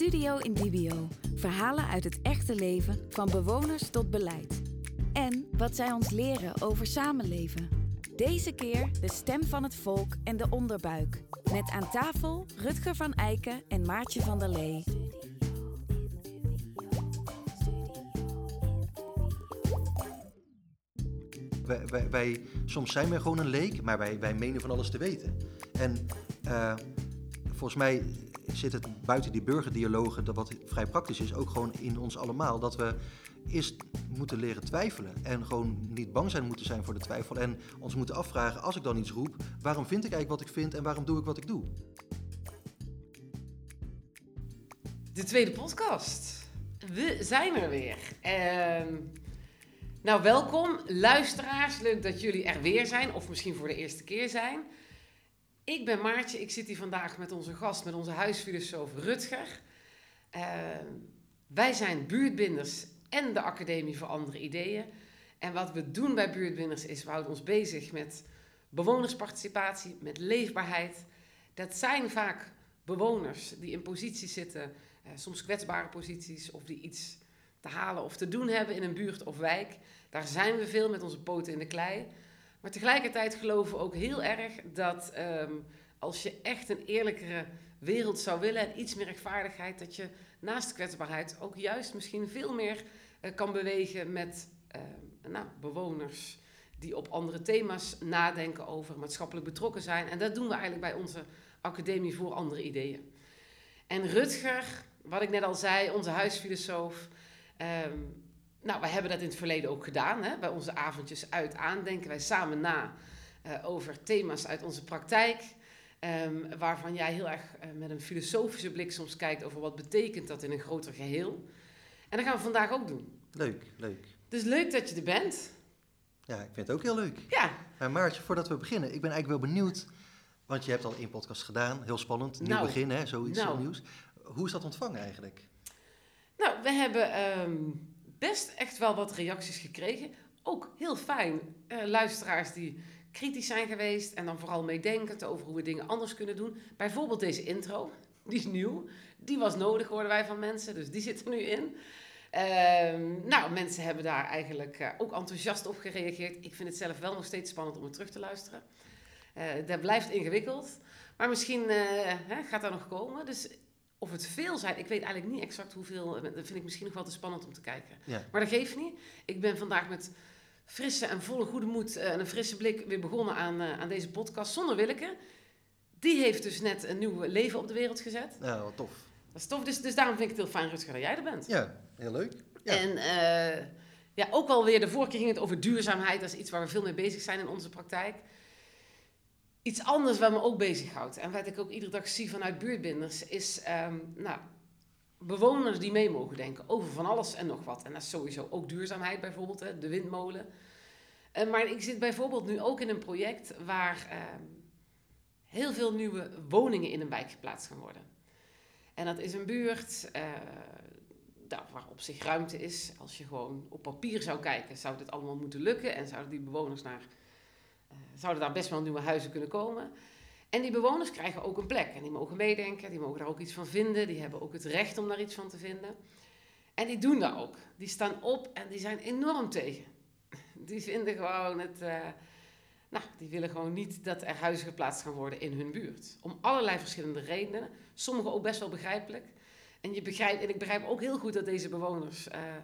Studio in Dubio. Verhalen uit het echte leven, van bewoners tot beleid. En wat zij ons leren over samenleven. Deze keer de stem van het volk en de onderbuik. Met aan tafel Rutger van Eiken en Maartje van der Lee. Wij, wij, wij- soms zijn we gewoon een leek, maar wij, wij menen van alles te weten. En eh, volgens mij zit het buiten die burgerdialogen, dat wat vrij praktisch is, ook gewoon in ons allemaal. Dat we eerst moeten leren twijfelen. En gewoon niet bang zijn moeten zijn voor de twijfel. En ons moeten afvragen, als ik dan iets roep, waarom vind ik eigenlijk wat ik vind en waarom doe ik wat ik doe? De tweede podcast. We zijn er weer. Ehm, nou, welkom luisteraars. Leuk dat jullie er weer zijn, of misschien voor de eerste keer zijn. Ik ben Maartje. Ik zit hier vandaag met onze gast, met onze huisfilosoof Rutger. Ehm, wij zijn buurtbinders en de Academie voor Andere Ideeën. En wat we doen bij buurtbinders is, we houden ons bezig met bewonersparticipatie, met leefbaarheid. Dat zijn vaak bewoners die in posities zitten, eh, soms kwetsbare posities, of die iets te halen of te doen hebben in een buurt of wijk. Daar zijn we veel met onze poten in de klei. Maar tegelijkertijd geloven we ook heel erg dat ehm, als je echt een eerlijkere wereld zou willen en iets meer rechtvaardigheid, dat je naast kwetsbaarheid ook juist misschien veel meer eh, kan bewegen met ehm, nou, bewoners die op andere thema's nadenken over, maatschappelijk betrokken zijn. En dat doen we eigenlijk bij onze Academie voor Andere Ideeën. En Rutger, wat ik net al zei, onze huisfilosoof. ehm, nou, wij hebben dat in het verleden ook gedaan. Hè? Bij onze avondjes uit aan denken wij samen na eh, over thema's uit onze praktijk. ehm, waarvan jij heel erg eh, met een filosofische blik soms kijkt over wat betekent dat in een groter geheel. En dat gaan we vandaag ook doen. Leuk, leuk. Dus leuk dat je er bent. Ja, ik vind het ook heel leuk. Ja, Maar Maartje, voordat we beginnen, ik ben eigenlijk wel benieuwd, want je hebt al één podcast gedaan, heel spannend, nieuw Nou, begin, hè, zoiets nou. nieuws. Hoe is dat ontvangen eigenlijk? Nou, we hebben ehm, best echt wel wat reacties gekregen. Ook heel fijn. eh, luisteraars die kritisch zijn geweest en dan vooral meedenkend over hoe we dingen anders kunnen doen. Bijvoorbeeld deze intro, die is nieuw. Die was nodig, hoorden wij van mensen, dus die zit er nu in. Ehm, nou, mensen hebben daar eigenlijk eh, ook enthousiast op gereageerd. Ik vind het zelf wel nog steeds spannend om het terug te luisteren. Eh dat blijft ingewikkeld. Maar misschien gaat dat nog komen. Dus of het veel zijn, ik weet eigenlijk niet exact hoeveel. eh, Dat vind ik misschien nog wel te spannend om te kijken. Ja. Maar dat geeft niet. Ik ben vandaag met frisse en volle goede moed eh, en een frisse blik weer begonnen aan, eh, aan deze podcast zonder Willeke. Die heeft dus net een nieuw leven op de wereld gezet. Nou, wat tof. Dat is tof, dus, dus daarom vind ik het heel fijn, Rutger, dat jij er bent. Ja, heel leuk. Ja. En ja, ook wel weer, de vorige keer ging het over duurzaamheid. Dat is iets waar we veel mee bezig zijn in onze praktijk. Iets anders wat me ook bezighoudt en wat ik ook iedere dag zie vanuit buurtbinders, is ehm, nou, bewoners die mee mogen denken over van alles en nog wat. En dat is sowieso ook duurzaamheid bijvoorbeeld, hè, de windmolen. Eh, maar ik zit bijvoorbeeld nu ook in een project waar ehm, heel veel nieuwe woningen in een wijk geplaatst gaan worden. En dat is een buurt nou, waar op zich ruimte is. Als je gewoon op papier zou kijken, zou dit allemaal moeten lukken. En zouden die bewoners naar, zouden daar best wel nieuwe huizen kunnen komen. En die bewoners krijgen ook een plek. En die mogen meedenken, die mogen daar ook iets van vinden. Die hebben ook het recht om daar iets van te vinden. En die doen dat ook. Die staan op en die zijn enorm tegen. Die vinden gewoon het... eh, nou, die willen gewoon niet dat er huizen geplaatst gaan worden in hun buurt. Om allerlei verschillende redenen. Sommige ook best wel begrijpelijk. En, je begrijpt, en ik begrijp ook heel goed dat deze bewoners eh, eh,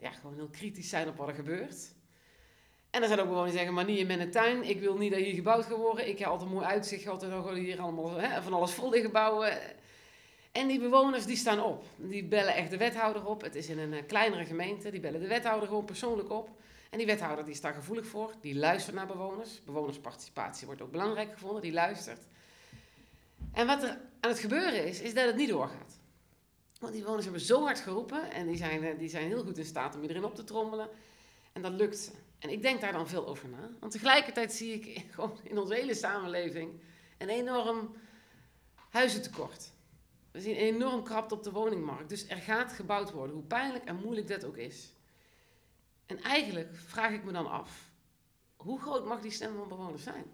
ja, gewoon heel kritisch zijn op wat er gebeurt. En er zijn ook bewoners die zeggen, maar niet in mijn tuin. Ik wil niet dat hier gebouwd gaat worden. Ik heb altijd mooi uitzicht gehad en dan gaan hier allemaal hè, van alles vol liggen bouwen. En die bewoners die staan op. Die bellen echt de wethouder op. Het is in een eh, kleinere gemeente. Die bellen de wethouder gewoon persoonlijk op. En die wethouder die is daar gevoelig voor. Die luistert naar bewoners. Bewonersparticipatie wordt ook belangrijk gevonden. Die luistert. En wat er aan het gebeuren is, is dat het niet doorgaat. Want die bewoners hebben zo hard geroepen. En die zijn, eh, die zijn heel goed in staat om iedereen op te trommelen. En dat lukt ze. En ik denk daar dan veel over na. Want tegelijkertijd zie ik gewoon in onze hele samenleving een enorm huizentekort. We zien een enorm krapte op de woningmarkt. Dus er gaat gebouwd worden, hoe pijnlijk en moeilijk dat ook is. En eigenlijk vraag ik me dan af, hoe groot mag die stem van bewoners zijn?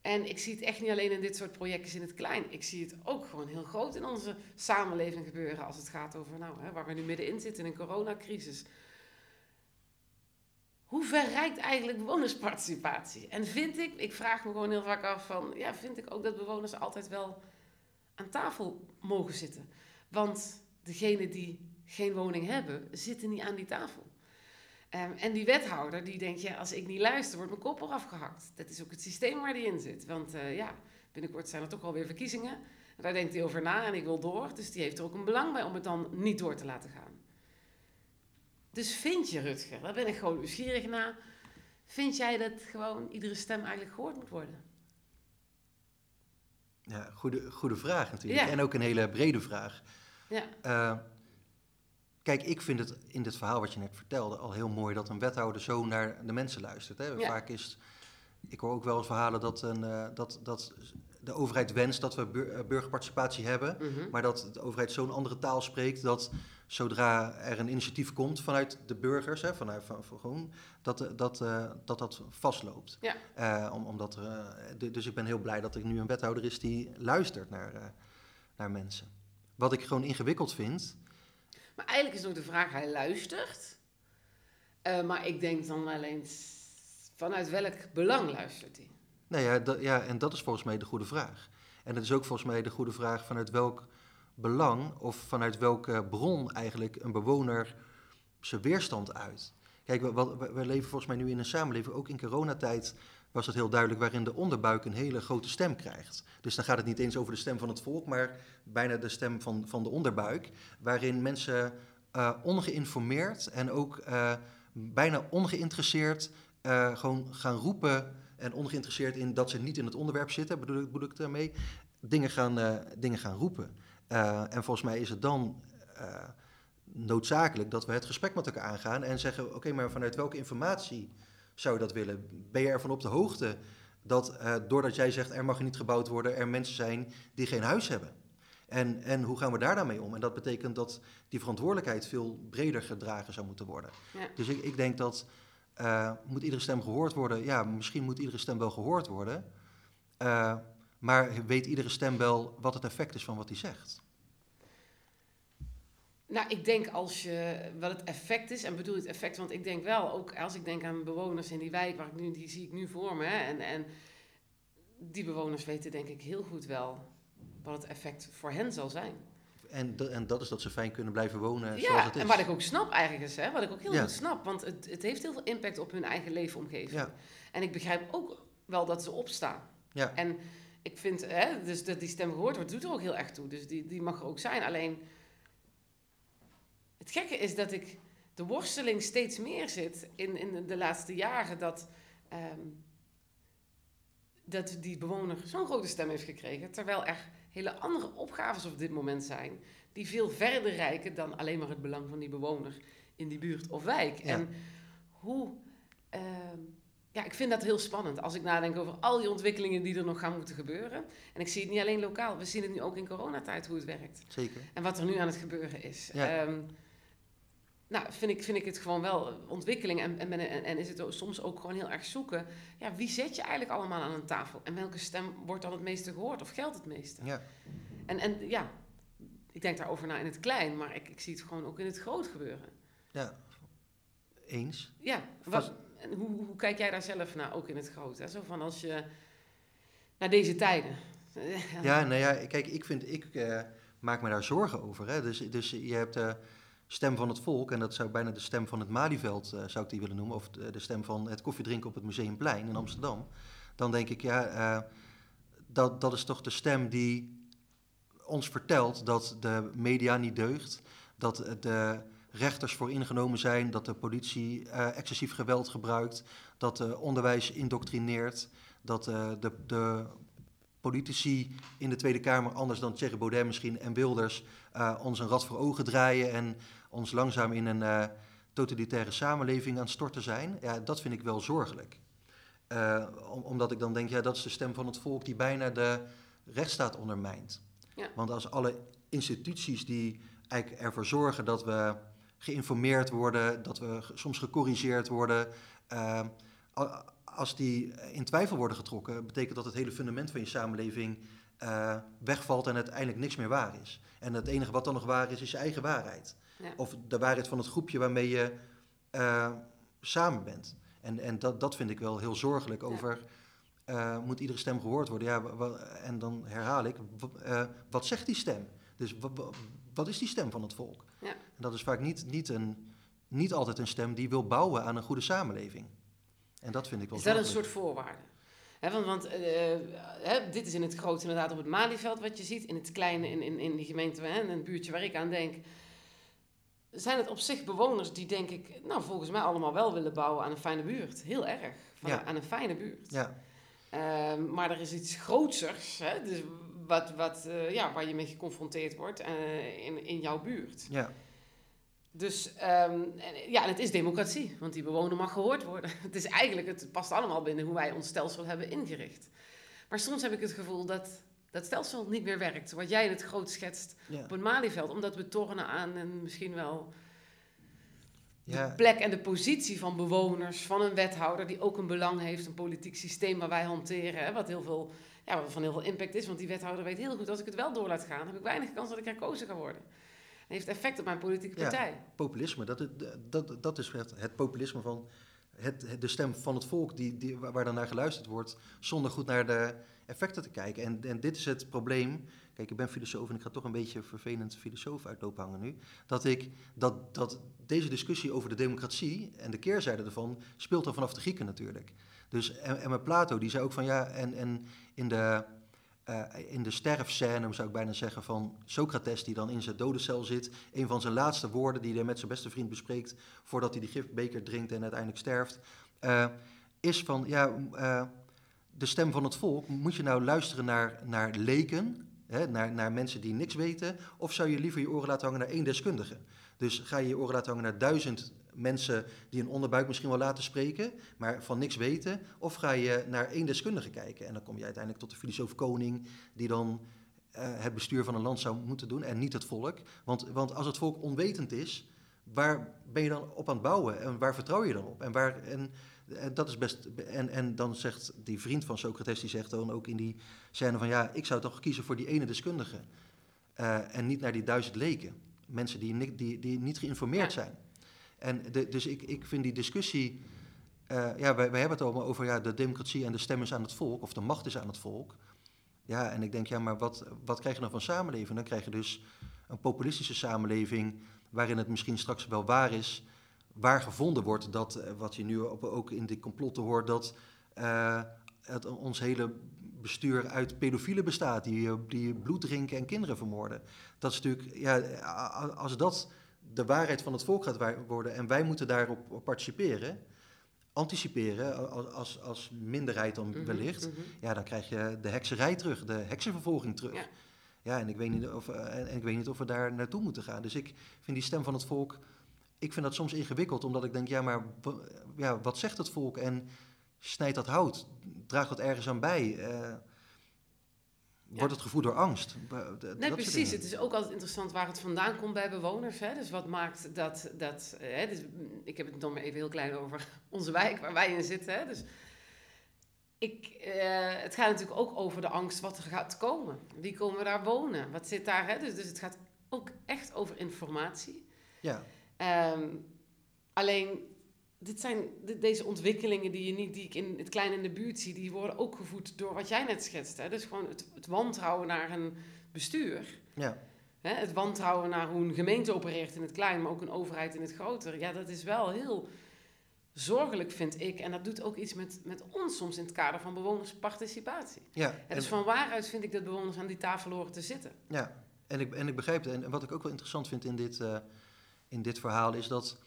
En ik zie het echt niet alleen in dit soort projecten in het klein. Ik zie het ook gewoon heel groot in onze samenleving gebeuren als het gaat over nou, hè, waar we nu middenin zitten in een coronacrisis. Hoe ver reikt eigenlijk bewonersparticipatie? En vind ik, ik vraag me gewoon heel vaak af van, ja, vind ik ook dat bewoners altijd wel aan tafel mogen zitten? Want degenen die geen woning hebben, zitten niet aan die tafel. Um, en die wethouder die denkt, ja, als ik niet luister, wordt mijn kop eraf gehakt. Dat is ook het systeem waar die in zit. Want uh, ja, binnenkort zijn er toch alweer verkiezingen. Daar denkt hij over na en ik wil door. Dus die heeft er ook een belang bij om het dan niet door te laten gaan. Dus vind je, Rutger, daar ben ik gewoon nieuwsgierig naar. Vind jij dat gewoon iedere stem eigenlijk gehoord moet worden? Ja, goede, goede vraag natuurlijk. Ja. En ook een hele brede vraag. Ja. Uh, kijk, ik vind het in dit verhaal wat je net vertelde al heel mooi dat een wethouder zo naar de mensen luistert. Hè. Ja. Vaak is, ik hoor ook wel eens verhalen dat, een, uh, dat, dat de overheid wenst dat we burgerparticipatie hebben, mm -hmm. maar dat de overheid zo'n andere taal spreekt dat zodra er een initiatief komt vanuit de burgers, hè, vanuit van, van gewoon, dat, dat, uh, dat dat vastloopt. Ja. Uh, om, omdat er, uh, dus ik ben heel blij dat er nu een wethouder is die luistert naar, naar mensen. Wat ik gewoon ingewikkeld vind. Maar eigenlijk is ook de vraag, hij luistert. maar ik denk dan wel eens, vanuit welk belang luistert hij? Nou ja, dat, ja, en dat is volgens mij de goede vraag. En het is ook volgens mij de goede vraag vanuit welk belang of vanuit welke bron eigenlijk een bewoner zijn weerstand uit. Kijk, we, leven volgens mij nu in een samenleving, ook in coronatijd was het heel duidelijk, waarin de onderbuik een hele grote stem krijgt. Dus dan gaat het niet eens over de stem van het volk, maar bijna de stem van, van de onderbuik, waarin mensen uh, ongeïnformeerd en ook uh, bijna ongeïnteresseerd uh, gewoon gaan roepen en ongeïnteresseerd in dat ze niet in het onderwerp zitten, bedoel ik, bedoel ik daarmee, dingen gaan, dingen gaan roepen. Uh, en volgens mij is het dan uh, noodzakelijk dat we het gesprek met elkaar aangaan en zeggen: oké, okay, maar vanuit welke informatie zou je dat willen? Ben je ervan op de hoogte dat uh, doordat jij zegt er mag niet gebouwd worden, er mensen zijn die geen huis hebben? En, en hoe gaan we daar dan mee om? En dat betekent dat die verantwoordelijkheid veel breder gedragen zou moeten worden. Ja. Dus ik, ik denk dat moet iedere stem gehoord worden? Ja, misschien moet iedere stem wel gehoord worden. Maar weet iedere stem wel wat het effect is van wat hij zegt? Nou, ik denk als je wat het effect is, en bedoel het effect, want ik denk wel, ook als ik denk aan bewoners in die wijk, waar ik nu, die zie ik nu voor me, hè, en, en die bewoners weten denk ik heel goed wel wat het effect voor hen zal zijn. En, en dat is dat ze fijn kunnen blijven wonen ja, zoals het is. en wat ik ook snap eigenlijk is, hè, wat ik ook heel ja. goed snap, want het, het heeft heel veel impact op hun eigen leefomgeving. Ja. En ik begrijp ook wel dat ze opstaan. Ja. En ik vind, hè, dus dat die stem gehoord wordt, doet er ook heel erg toe. Dus die, die mag er ook zijn. Alleen, het gekke is dat ik de worsteling steeds meer zit in, in de laatste jaren dat, um, dat die bewoner zo'n grote stem heeft gekregen. Terwijl er hele andere opgaves op dit moment zijn die veel verder reiken dan alleen maar het belang van die bewoner in die buurt of wijk. Ja. En hoe. Um, ja, ik vind dat heel spannend als ik nadenk over al die ontwikkelingen die er nog gaan moeten gebeuren. En ik zie het niet alleen lokaal, we zien het nu ook in coronatijd hoe het werkt. Zeker. En wat er nu aan het gebeuren is. Ja. Um, nou, vind ik, vind ik het gewoon wel ontwikkeling en, en, en, en is het soms ook gewoon heel erg zoeken. Ja, wie zet je eigenlijk allemaal aan een tafel? En welke stem wordt dan het meeste gehoord of geldt het meeste? Ja. En, en ja, ik denk daarover na in het klein, maar ik, ik zie het gewoon ook in het groot gebeuren. Ja, eens. Ja, wat, en hoe, kijk jij daar zelf naar, ook in het grote? Zo van als je naar deze tijden. Ja, nou ja, kijk, ik vind, ik uh, maak me daar zorgen over. Hè. Dus, dus je hebt de stem van het volk, en dat zou bijna de stem van het Malieveld, uh, zou ik die willen noemen, of de, stem van het koffiedrinken op het Museumplein in Amsterdam. Dan denk ik, ja, dat, dat is toch de stem die ons vertelt dat de media niet deugt, dat de rechters voor ingenomen zijn, dat de politie uh, excessief geweld gebruikt, dat de onderwijs indoctrineert, dat uh, de, de, politici in de Tweede Kamer, anders dan Thierry Baudet misschien en Wilders, uh, ons een rad voor ogen draaien en ons langzaam in een totalitaire samenleving aan het storten zijn. Ja, dat vind ik wel zorgelijk. Om, omdat ik dan denk, ja, dat is de stem van het volk die bijna de rechtsstaat ondermijnt. Ja. Want als alle instituties die eigenlijk ervoor zorgen dat we geïnformeerd worden, dat we soms gecorrigeerd worden. Uh, als die in twijfel worden getrokken, betekent dat het hele fundament van je samenleving uh, wegvalt en uiteindelijk niks meer waar is. En het enige wat dan nog waar is, is je eigen waarheid. Ja. Of de waarheid van het groepje waarmee je uh, samen bent. En, en dat, dat vind ik wel heel zorgelijk over. Uh, moet iedere stem gehoord worden? Ja, en dan herhaal ik, wat zegt die stem? Dus wat is die stem van het volk? En dat is vaak niet, niet, een, niet altijd een stem die wil bouwen aan een goede samenleving. En dat vind ik wel Is dat een soort voorwaarde? want, want uh, dit is in het grote inderdaad op het Malieveld wat je ziet. In het kleine, in, in, in die gemeente, hè, een buurtje waar ik aan denk. Zijn het op zich bewoners die denk ik, nou volgens mij allemaal wel willen bouwen aan een fijne buurt. Heel erg. Van, ja. Aan een fijne buurt. Ja. Uh, maar er is iets grootsers, hè, dus wat, wat, uh, ja, waar je mee geconfronteerd wordt uh, in, in jouw buurt. Ja. Dus um, ja, en het is democratie, want die bewoner mag gehoord worden. Het is eigenlijk, het past allemaal binnen hoe wij ons stelsel hebben ingericht. Maar soms heb ik het gevoel dat dat stelsel niet meer werkt. Wat jij in het groot schetst op een Malieveld. Omdat we tornen aan en misschien wel de plek en de positie van bewoners, van een wethouder die ook een belang heeft, een politiek systeem waar wij hanteren, hè, wat heel veel, ja, wat van heel veel impact is. Want die wethouder weet heel goed, als ik het wel door laat gaan, heb ik weinig kans dat ik herkozen ga worden heeft effect op mijn politieke partij. Ja, populisme, dat, dat, dat is het, het populisme van het, de stem van het volk die, die, waar dan naar geluisterd wordt, zonder goed naar de effecten te kijken. En, en dit is het probleem. Kijk, ik ben filosoof en ik ga toch een beetje vervelend filosoof uitlopen hangen nu. Dat, ik, dat, dat deze discussie over de democratie en de keerzijde ervan speelt al vanaf de Grieken natuurlijk. Dus, en, en met Plato, die zei ook van ja, en, en in de uh, in de sterfscène, zou ik bijna zeggen, van Socrates, die dan in zijn dodencel zit. Een van zijn laatste woorden die hij met zijn beste vriend bespreekt voordat hij die gifbeker drinkt en uiteindelijk sterft, uh, is van, ja, uh, de stem van het volk, moet je nou luisteren naar, naar leken, hè, naar, naar mensen die niks weten, of zou je liever je oren laten hangen naar één deskundige? Dus ga je je oren laten hangen naar duizend mensen die een onderbuik misschien wel laten spreken, maar van niks weten? Of ga je naar één deskundige kijken? En dan kom je uiteindelijk tot de filosoof koning, die dan uh, het bestuur van een land zou moeten doen en niet het volk. Want, want als het volk onwetend is, waar ben je dan op aan het bouwen en waar vertrouw je dan op? En, waar, en, en dat is best. En, en dan zegt die vriend van Socrates, die zegt dan ook in die scène van ja, ik zou toch kiezen voor die ene deskundige. Uh, en niet naar die duizend leken. Mensen die, die, die niet geïnformeerd zijn. En de, dus ik, ik vind die discussie. Uh, ja, wij, wij hebben het allemaal over ja, de democratie en de stem is aan het volk, of de macht is aan het volk. Ja, en ik denk, ja, maar wat, wat krijg je dan van samenleving? Dan krijg je dus een populistische samenleving, waarin het misschien straks wel waar is, waar gevonden wordt dat, eh, wat je nu ook in de complotten hoort, dat uh, het, ons hele bestuur uit pedofielen bestaat, die, die bloed drinken en kinderen vermoorden. Dat is natuurlijk, ja, als dat de waarheid van het volk gaat worden en wij moeten daarop participeren, anticiperen als, als minderheid dan mhm, wellicht, mhm. ja, dan krijg je de hekserij terug, de heksenvervolging terug. Ja. ja, en, ik weet niet of, eh, en, ik weet niet of we daar naartoe moeten gaan. Dus ik vind die stem van het volk, ik vind dat soms ingewikkeld, omdat ik denk, ja, maar ja, wat zegt het volk en snijdt dat hout? Draagt dat ergens aan bij? Uh, wordt het gevoed door angst. Nee, precies. Het is ook altijd interessant waar het vandaan komt bij bewoners. Hè? Dus wat maakt dat... dat hè? Dus, ik heb het dan maar even heel klein over onze wijk waar wij in zitten. Hè? Dus ik, eh, het gaat natuurlijk ook over de angst wat er gaat komen. Wie komen daar wonen? Wat zit daar? Hè? Dus, dus het gaat ook echt over informatie. Ja. Um, alleen dit zijn deze ontwikkelingen die, je niet, die ik in het klein in de buurt zie, die worden ook gevoed door wat jij net schetst. Hè? Dus gewoon het, het wantrouwen naar een bestuur. Ja. Hè? Het wantrouwen naar hoe een gemeente opereert in het klein, maar ook een overheid in het groter. Ja, dat is wel heel zorgelijk, vind ik. En dat doet ook iets met, met ons soms in het kader van bewonersparticipatie. Ja, en dus van waaruit vind ik dat bewoners aan die tafel horen te zitten. Ja, en ik, en ik begrijp het. En wat ik ook wel interessant vind in dit, uh, in dit verhaal is dat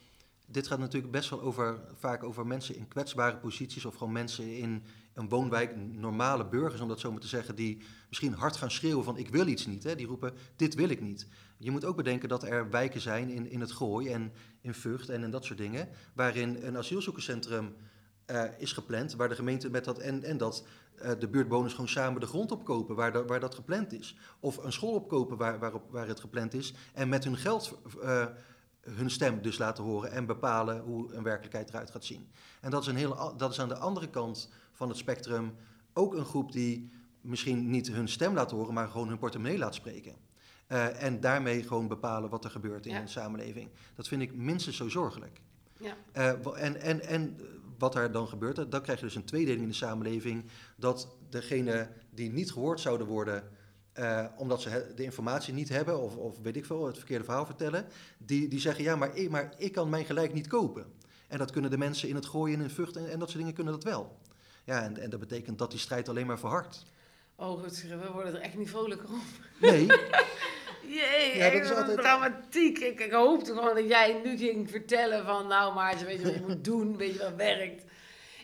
dit gaat natuurlijk best wel over, vaak over mensen in kwetsbare posities of gewoon mensen in een woonwijk, normale burgers om dat zo maar te zeggen, die misschien hard gaan schreeuwen van ik wil iets niet. Hè? Die roepen dit wil ik niet. Je moet ook bedenken dat er wijken zijn in, in het Gooi en in Vught en in dat soort dingen, waarin een asielzoekerscentrum uh, is gepland, waar de gemeente met dat en, en dat uh, de buurtbewoners gewoon samen de grond opkopen waar, waar dat gepland is. Of een school opkopen waar, waarop, waar het gepland is en met hun geld... Uh, hun stem dus laten horen en bepalen hoe een werkelijkheid eruit gaat zien. En dat is, een hele, dat is aan de andere kant van het spectrum ook een groep die misschien niet hun stem laat horen, maar gewoon hun portemonnee laat spreken. Uh, en daarmee gewoon bepalen wat er gebeurt in een samenleving. Dat vind ik minstens zo zorgelijk. Ja. Uh, en, en, en wat er dan gebeurt, dan krijg je dus een tweedeling in de samenleving. Dat degene die niet gehoord zouden worden, uh, omdat ze de informatie niet hebben, of, of weet ik veel, het verkeerde verhaal vertellen, die, die zeggen, ja, maar ik, maar ik kan mijn gelijk niet kopen. En dat kunnen de mensen in het gooien en in vucht en, en dat soort dingen kunnen dat wel. Ja, en, en dat betekent dat die strijd alleen maar verhardt. Oh, Rutger, we worden er echt niet vrolijker op. Nee. Jee, ja, dat is altijd... dramatiek. Ik, ik hoopte gewoon dat jij nu ging vertellen van... Nou, maar weet je wat je moet doen? Weet je wat werkt?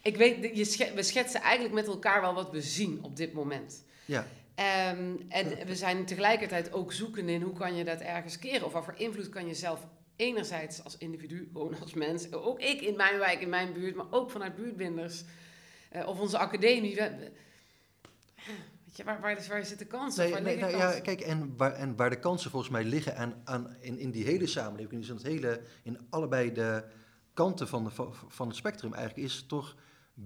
Ik weet, je we schetsen eigenlijk met elkaar wel wat we zien op dit moment. Ja. Um, en we zijn tegelijkertijd ook zoeken in hoe kan je dat ergens keren? Of wat voor invloed kan je zelf enerzijds als individu, gewoon als mens... Ook ik in mijn wijk, in mijn buurt, maar ook vanuit buurtbinders... Uh, of onze academie... We, waar, waar, waar zit de kans? Nee, nee, nou, ja, kijk, en waar, en waar de kansen volgens mij liggen aan, aan, in, in die hele samenleving, dus in, het hele, in allebei de kanten van, de, van het spectrum eigenlijk, is toch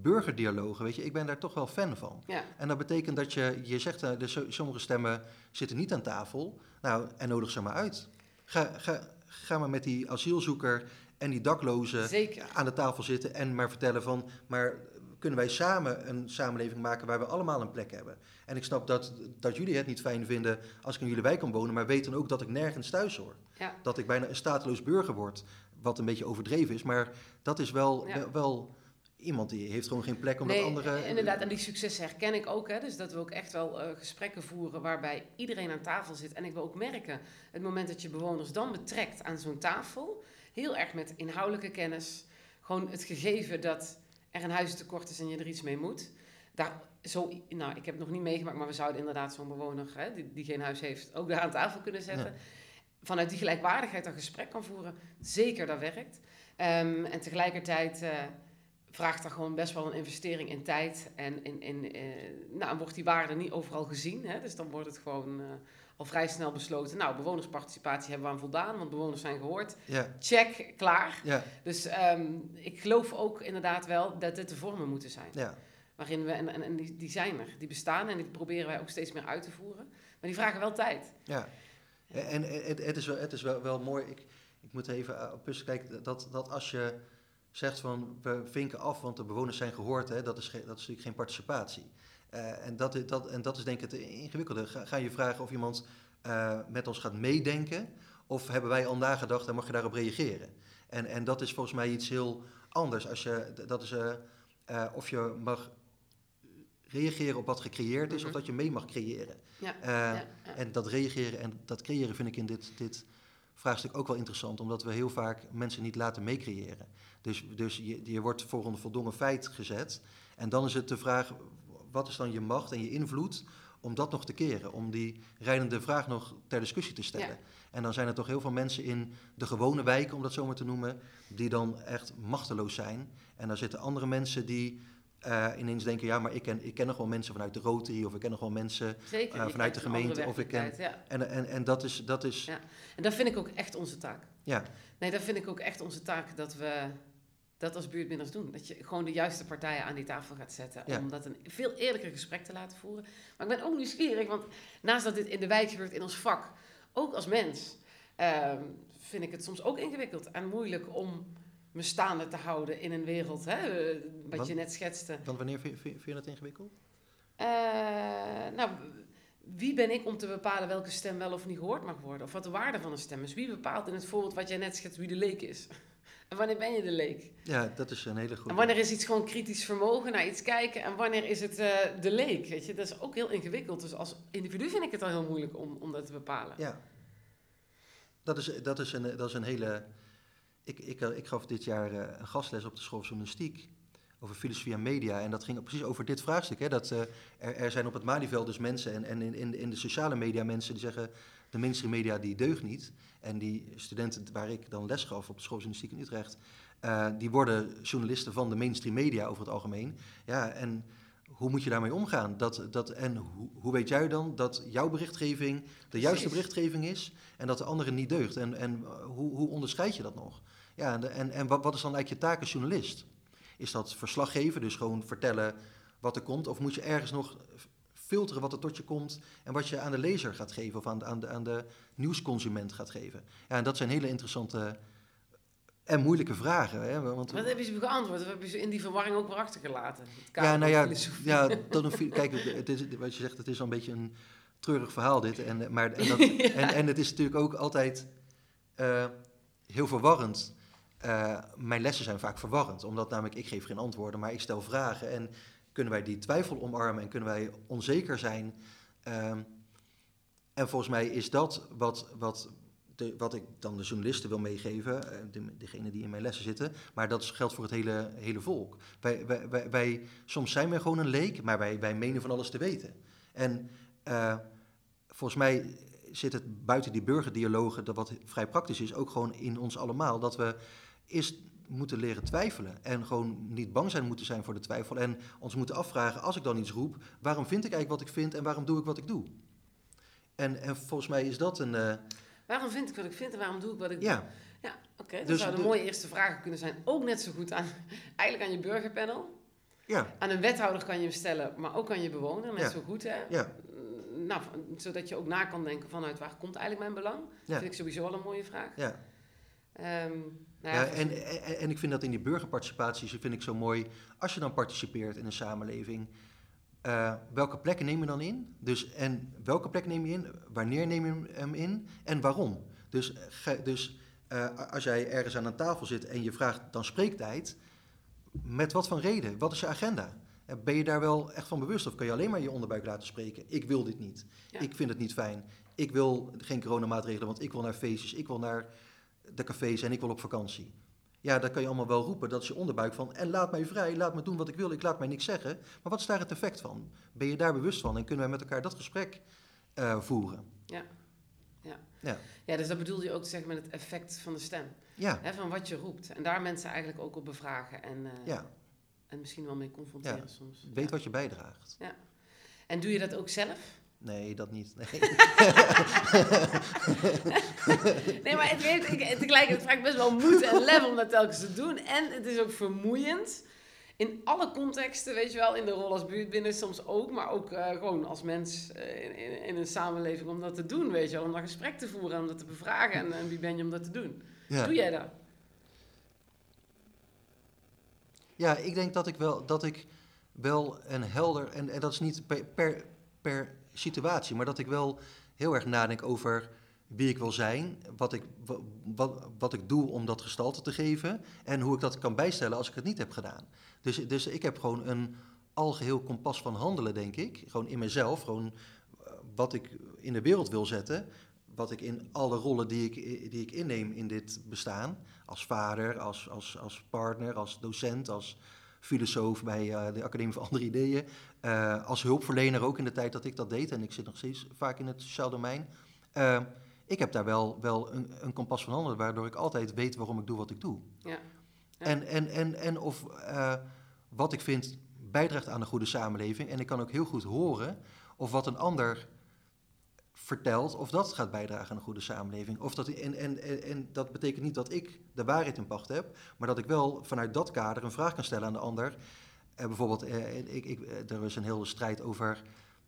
burgerdialogen, weet je, ik ben daar toch wel fan van. Ja. En dat betekent dat je, je zegt, uh, de, sommige stemmen zitten niet aan tafel, nou, en nodig ze maar uit. Ga, ga, ga maar met die asielzoeker en die daklozen aan de tafel zitten en maar vertellen van, maar kunnen wij samen een samenleving maken waar we allemaal een plek hebben. En ik snap dat, dat jullie het niet fijn vinden als ik in jullie wijk kan wonen, maar weten ook dat ik nergens thuis hoor. Ja. Dat ik bijna een stateloos burger word, wat een beetje overdreven is, maar dat is wel, wel, iemand die heeft gewoon geen plek omdat nee, andere... inderdaad, en die successen herken ik ook. Hè, dus dat we ook echt wel uh, gesprekken voeren waarbij iedereen aan tafel zit. En ik wil ook merken, het moment dat je bewoners dan betrekt aan zo'n tafel, heel erg met inhoudelijke kennis, gewoon het gegeven dat er een huistekort is en je er iets mee moet. Daar, zo, nou, ik heb het nog niet meegemaakt, maar we zouden inderdaad zo'n bewoner hè, die, die, geen huis heeft ook daar aan tafel kunnen zetten. Vanuit die gelijkwaardigheid een gesprek kan voeren. Zeker, dat werkt. Um, en tegelijkertijd uh, vraagt dat gewoon best wel een investering in tijd. En in, in, uh, nou, wordt die waarde niet overal gezien. Hè, dus dan wordt het gewoon uh, al vrij snel besloten. Nou, bewonersparticipatie hebben we aan voldaan, want bewoners zijn gehoord. Check, klaar. Dus um, ik geloof ook inderdaad wel dat dit de vormen moeten zijn. Waarin we, en, en, en die, die, zijn er, die bestaan en die proberen wij ook steeds meer uit te voeren. Maar die vragen wel tijd. Ja, en het, het, is wel, het is wel, wel mooi. Ik, ik moet even op pussen kijken dat, dat als je zegt van we vinken af, want de bewoners zijn gehoord, hè, dat, is dat is natuurlijk geen participatie. Uh, en, dat, dat, en dat is denk ik het ingewikkelde. Ga, ga je vragen of iemand uh, met ons gaat meedenken, of hebben wij al nagedacht en mag je daarop reageren? En, en dat is volgens mij iets heel anders. Als je, dat is, uh, of je mag reageren op wat gecreëerd is, of mhm. dat je mee mag creëren. Ja, ja, En dat reageren en dat creëren vind ik in dit, dit vraagstuk ook wel interessant, omdat we heel vaak mensen niet laten meecreëren. Dus, dus je, je wordt voor een voldongen feit gezet. En dan is het de vraag, wat is dan je macht en je invloed om dat nog te keren? Om die rijdende vraag nog ter discussie te stellen. En dan zijn er toch heel veel mensen in de gewone wijken, om dat zo maar te noemen, die dan echt machteloos zijn. En dan zitten andere mensen die uh, ineens denken, ja, maar ik ken, ik ken nog wel mensen vanuit de Rotary of ik ken nog wel mensen uh, vanuit de gemeente. Of ik ken, ja. en, en, en dat is... Dat is ja. En dat vind ik ook echt onze taak. Ja. Nee, dat vind ik ook echt onze taak dat we dat als buurtbinders doen. Dat je gewoon de juiste partijen aan die tafel gaat zetten. Ja. Om dat een veel eerlijker gesprek te laten voeren. Maar ik ben ook nieuwsgierig, want naast dat dit in de wijk gebeurt, in ons vak, ook als mens, uh, vind ik het soms ook ingewikkeld en moeilijk om me staande te houden in een wereld, hè, eh, wat, je net schetste. Want wanneer vind, vind, je dat ingewikkeld? Uh, nou, wie ben ik om te bepalen welke stem wel of niet gehoord mag worden? Of wat de waarde van een stem is? Wie bepaalt in het voorbeeld wat jij net schetst wie de leek is? En wanneer ben je de leek? Ja, dat is een hele goede. En wanneer is iets gewoon kritisch vermogen naar iets kijken en wanneer is het uh, de leek? Weet je, dat is ook heel ingewikkeld. Dus als individu vind ik het al heel moeilijk om, om dat te bepalen. Ja, dat is, dat is, een, dat is een hele ik, ik, eh, ik gaf dit jaar uh, een gastles op de school journalistiek over filosofie en media. En dat ging precies over dit vraagstuk. Hè, dat, uh, er, er, zijn op het Malieveld dus mensen en, en in, in, in, de sociale media mensen die zeggen... de mainstream media die deugt niet. En die studenten waar ik dan les gaf op de school journalistiek in Utrecht... Uh, die worden journalisten van de mainstream media over het algemeen. Ja, en hoe moet je daarmee omgaan? Dat, dat, en hoe, hoe weet jij dan dat jouw berichtgeving de juiste Precies. berichtgeving is en dat de andere niet deugt? En, en eh, hoe, hoe onderscheid je dat nog? Ja, en, en, en wat, wat is dan eigenlijk je taak als journalist? Is dat verslag geven, dus gewoon vertellen wat er komt? Of moet je ergens nog filteren wat er tot je komt en wat je aan de lezer gaat geven of aan de, aan de, aan de nieuwsconsument gaat geven? Ja, en dat zijn hele interessante en moeilijke vragen. Hè? Want, Wat heb je ze geantwoord? Of heb je ze in die verwarring ook weer achtergelaten? ja, nou ja, ja dan een, kijk, het is, wat je zegt, het is al een beetje een treurig verhaal dit. En, maar, en, dat, en, en het is natuurlijk ook altijd eh, heel verwarrend. Eh, mijn lessen zijn vaak verwarrend, omdat namelijk ik geef geen antwoorden, maar ik stel vragen. En kunnen wij die twijfel omarmen en kunnen wij onzeker zijn? Ehm, en volgens mij is dat wat, wat, de, wat ik dan de journalisten wil meegeven, eh, de, degene die in mijn lessen zitten, maar dat is- geldt voor het hele, hele volk. Wij, wij, wij, soms zijn wij gewoon een leek, maar wij, wij menen van alles te weten. En eh, volgens mij zit het buiten die burgerdialogen, dat wat vrij praktisch is, ook gewoon in ons allemaal, dat we eerst moeten leren twijfelen en gewoon niet bang zijn moeten zijn voor de twijfel en ons moeten afvragen, als ik dan iets roep, waarom vind ik eigenlijk wat ik vind en waarom doe ik wat ik doe? En, en volgens mij is dat een, eh, Waarom vind ik wat ik vind en waarom doe ik wat ik doe? ja, Ja, oké. dat Dus zouden de- mooie eerste vragen kunnen zijn. Ook net zo goed aan, eigenlijk aan je burgerpanel. ja, Aan een wethouder kan je hem stellen, maar ook aan je bewoner. Net Ja. zo goed, hè? ja, Nou, van- zodat je ook na kan denken vanuit waar komt eigenlijk mijn belang? Ja. vind ik sowieso al een mooie vraag. ja. Ehm, nou Ja, ja, en, en, en ik vind dat in die burgerparticipaties vind ik zo mooi. Als je dan participeert in een samenleving, eh, welke plekken neem je dan in? Dus, en welke plek neem je in? Wanneer neem je hem in? En waarom? Dus, eh, ge- dus eh, als jij ergens aan een tafel zit en je vraagt dan spreektijd, met wat voor reden? Wat is je agenda? Ben je daar wel echt van bewust of kan je alleen maar je onderbuik laten spreken? Ik wil dit niet. Ja. Ik vind het niet fijn. Ik wil geen coronamaatregelen, want ik wil naar feestjes, ik wil naar de cafés en ik wil op vakantie. Ja, dat kan je allemaal wel roepen. Dat is je onderbuik van. En laat mij vrij, laat me doen wat ik wil, ik laat mij niks zeggen. Maar wat is daar het effect van? Ben je daar bewust van en kunnen wij met elkaar dat gesprek eh, voeren? Ja. Ja. Ja. ja, dus dat bedoelde je ook te zeggen met het effect van de stem. Ja, Hè, van wat je roept. En daar mensen eigenlijk ook op bevragen. En, eh, ja. en misschien wel mee confronteren Ja. soms. weet Ja. wat je bijdraagt. En doe je dat ook zelf? Nee, dat niet. Nee. Nee, maar het geeft ik, tegelijkertijd vraagt best wel moed en lef om dat telkens te doen. En het is ook vermoeiend. In alle contexten, weet je wel, in de rol als buurtbinnen soms ook, maar ook eh, gewoon als mens eh, in, in, in een samenleving om dat te doen, weet je wel. Om dat gesprek te voeren, om dat te bevragen en, en wie ben je om dat te doen. Ja. Doe jij dat? Ja, ik denk dat ik wel, dat ik wel een helder, en, en dat is niet per, per, per situatie, maar dat ik wel heel erg nadenk over wie ik wil zijn, wat ik, wa- wat, wat ik doe om dat gestalte te geven en hoe ik dat kan bijstellen als ik het niet heb gedaan. Dus, dus ik heb gewoon een algeheel kompas van handelen, denk ik. Gewoon in mezelf, gewoon eh, wat ik in de wereld wil zetten, wat ik in alle rollen die ik, die ik inneem in dit bestaan, als vader, als, als, als partner, als docent, als filosoof bij eh, de Academie voor Andere Ideeën, eh, als hulpverlener ook in de tijd dat ik dat deed, en ik zit nog steeds vaak in het sociaal domein. Eh, ik heb daar wel, wel een, een kompas van handelen, waardoor ik altijd weet waarom ik doe wat ik doe. Ja. Ja. En, en, en, en of wat ik vind bijdraagt aan een goede samenleving. En ik kan ook heel goed horen of wat een ander vertelt, of dat gaat bijdragen aan een goede samenleving. Of dat, en, en, en, dat betekent niet dat ik de waarheid in pacht heb, maar dat ik wel vanuit dat kader een vraag kan stellen aan de ander. Eh, bijvoorbeeld, eh, ik, ik, eh, er was een hele strijd over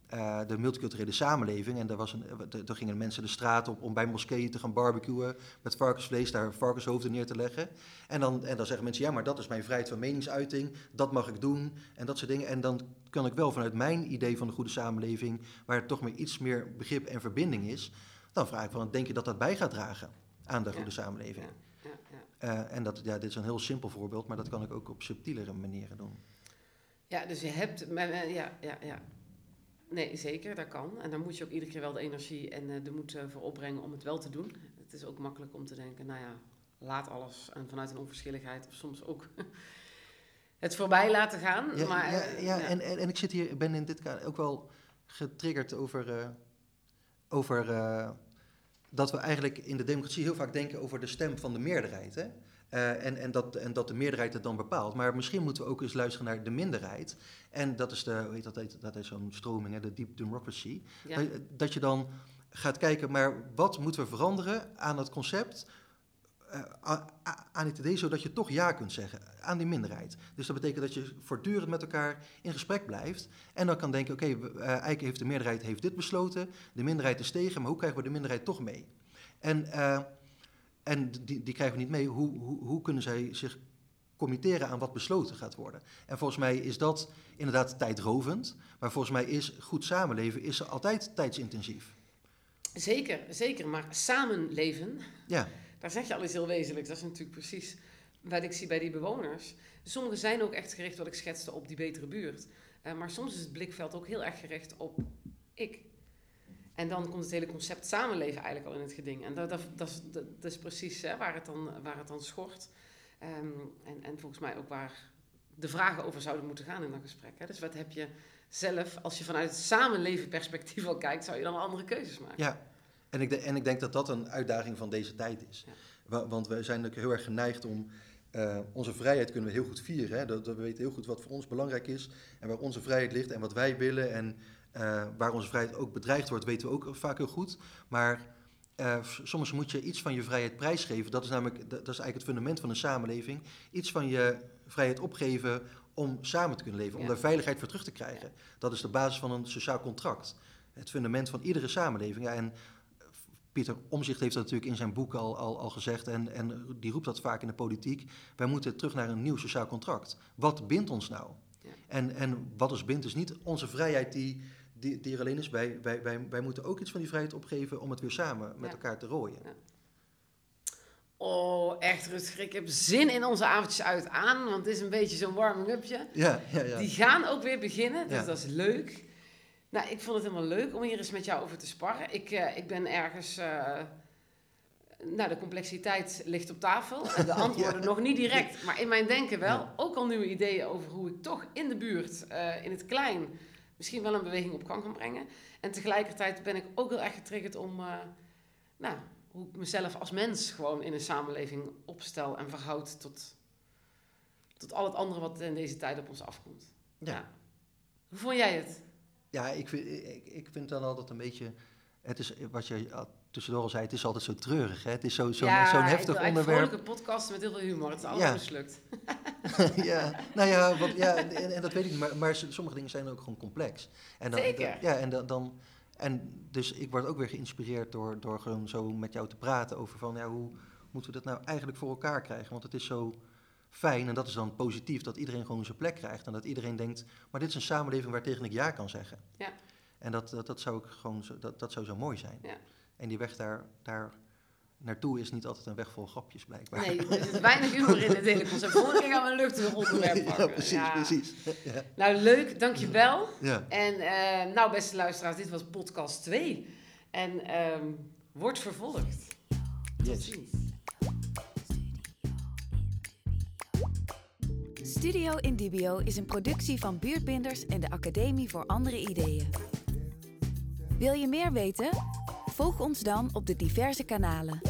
eh, de multiculturele samenleving. En daar, was een, daar gingen mensen de straat op om bij moskeeën te gaan barbecuen met varkensvlees, daar varkenshoofden neer te leggen. En dan, en dan zeggen mensen, ja, maar dat is mijn vrijheid van meningsuiting, dat mag ik doen en dat soort dingen. En dan kan ik wel vanuit mijn idee van de goede samenleving, waar er toch meer iets meer begrip en verbinding is, dan vraag ik van, denk je dat dat bij gaat dragen aan de Ja. goede samenleving? Ja, ja. Eh, en dat, ja, dit is een heel simpel voorbeeld, maar dat kan ik ook op subtielere manieren doen. Ja, dus je hebt... maar, eh, Ja, ja, ja. Nee, zeker, dat kan. En dan moet je ook iedere keer wel de energie en de moed eh, voor opbrengen om het wel te doen. Het is ook makkelijk om te denken, nou ja, laat alles. En vanuit een onverschilligheid of soms ook het voorbij laten gaan. Ja, maar, ja, eh, ja, En, en, en ik zit hier, ik ben in dit kader ook wel getriggerd over, eh, over dat we eigenlijk in de democratie heel vaak denken over de stem van de meerderheid. Hè? Eh, en, en, dat, en dat de meerderheid het dan bepaalt. Maar misschien moeten we ook eens luisteren naar de minderheid. En dat is de, hoe heet dat, heet, dat is zo'n stroming, hè, de deep democracy. Ja. Dat, dat je dan gaat kijken, maar wat moeten we veranderen aan het concept, eh, aan het idee, zodat je toch ja kunt zeggen aan die minderheid. Dus dat betekent dat je voortdurend met elkaar in gesprek blijft. En dan kan denken, oké, we- eh, eigenlijk heeft de meerderheid heeft dit besloten, de minderheid is tegen, maar hoe krijgen we de minderheid toch mee? En, en die, die krijgen we niet mee. Hoe, hoe, hoe kunnen zij zich committeren aan wat besloten gaat worden? En volgens mij is dat inderdaad tijdrovend. Maar volgens mij is goed samenleven is altijd tijdsintensief. Zeker, zeker. Maar samenleven, Ja, daar zeg je al iets heel wezenlijks. Dat is natuurlijk precies wat ik zie bij die bewoners. Sommigen zijn ook echt gericht, wat ik schetste, op die betere buurt. Eh, maar soms is het blikveld ook heel erg gericht op ik. En dan komt het hele concept samenleven eigenlijk al in het geding. En dat, dat, dat, is, dat, dat is precies hè, waar, het dan, waar het dan schort. Ehm, en, en volgens mij ook waar de vragen over zouden moeten gaan in dat gesprek. Hè. Dus wat heb je zelf, als je vanuit het samenleven perspectief al kijkt, zou je dan andere keuzes maken? ja. En, ik de- en ik denk dat dat een uitdaging van deze tijd is. Ja. Wa- Want we zijn ook heel erg geneigd om... eh, onze vrijheid kunnen we heel goed vieren. Hè? Dat, dat we weten heel goed wat voor ons belangrijk is. En waar onze vrijheid ligt en wat wij willen. En eh, waar onze vrijheid ook bedreigd wordt, weten we ook vaak heel goed. Maar eh, soms moet je iets van je vrijheid prijsgeven. Dat is namelijk dat is eigenlijk het fundament van een samenleving. Iets van je vrijheid opgeven om samen te kunnen leven. Om daar veiligheid voor terug te krijgen. Dat is de basis van een sociaal contract. Het fundament van iedere samenleving. Ja, en Pieter Omzicht heeft dat natuurlijk in zijn boek al, al, al gezegd. En, en die roept dat vaak in de politiek. Wij moeten terug naar een nieuw sociaal contract. Wat bindt ons nou? En, en wat ons bindt is niet onze vrijheid die, die, die er alleen is. Wij, wij, wij, wij moeten ook iets van die vrijheid opgeven om het weer samen met Ja. elkaar te rooien. Oh, echt Rutger, ik heb zin in onze avondjes uit aan, want het is een beetje zo'n warming-upje. Ja, ja, ja. Die gaan ook weer beginnen, dus Ja. dat is leuk. Nou, ik vond het helemaal leuk om hier eens met jou over te sparren. Ik, eh, ik ben ergens... eh, nou, de complexiteit ligt op tafel de antwoorden nog niet direct. Maar in mijn denken wel. Ja. Ook al nieuwe ideeën over hoe ik toch in de buurt, eh, in het klein, misschien wel een beweging op gang kan brengen. En tegelijkertijd ben ik ook heel erg getriggerd om... eh, nou, hoe ik mezelf als mens gewoon in een samenleving opstel en verhoud tot, tot al het andere wat in deze tijd op ons afkomt. Ja. Hoe vond jij het? Ja, ik vind, ik, ik vind dan altijd een beetje... Het is, wat je tussendoor al zei, het is altijd zo treurig. Hè? Het is zo- zo'n ja, zo'n ik heftig wil eigenlijk onderwerp. vrolijke podcast met heel veel humor. Het is allemaal Ja. mislukt. ja, nou ja, wat, ja en, en dat weet ik niet, maar, maar sommige dingen zijn ook gewoon complex. En dan, Zeker. dan- ja, en dan, dan, en dus ik word ook weer geïnspireerd door, door gewoon zo met jou te praten over van, ja, hoe moeten we dat nou eigenlijk voor elkaar krijgen? Want het is zo fijn, en dat is dan positief, dat iedereen gewoon zijn plek krijgt. En dat iedereen denkt, maar dit is een samenleving waar tegen ik ja kan zeggen. Ja. En dat, dat, dat zou ik gewoon, zo, dat, dat zou zo mooi zijn. Ja. En die weg daar, daar naartoe is niet altijd een weg vol grapjes, blijkbaar. Nee, er zit weinig humor in dit hele concept. Volgende keer gaan we een luchtig onderwerp pakken. ja, precies, Ja. precies. Ja. Nou, leuk. Dankjewel. ja. En eh, nou, beste luisteraars, dit was podcast 2. En ehm wordt vervolgd. Tot Yes. ziens. Studio Indibio is een productie van Buurtbinders en de Academie voor Andere Ideeën. Wil je meer weten? Volg ons dan op de diverse kanalen.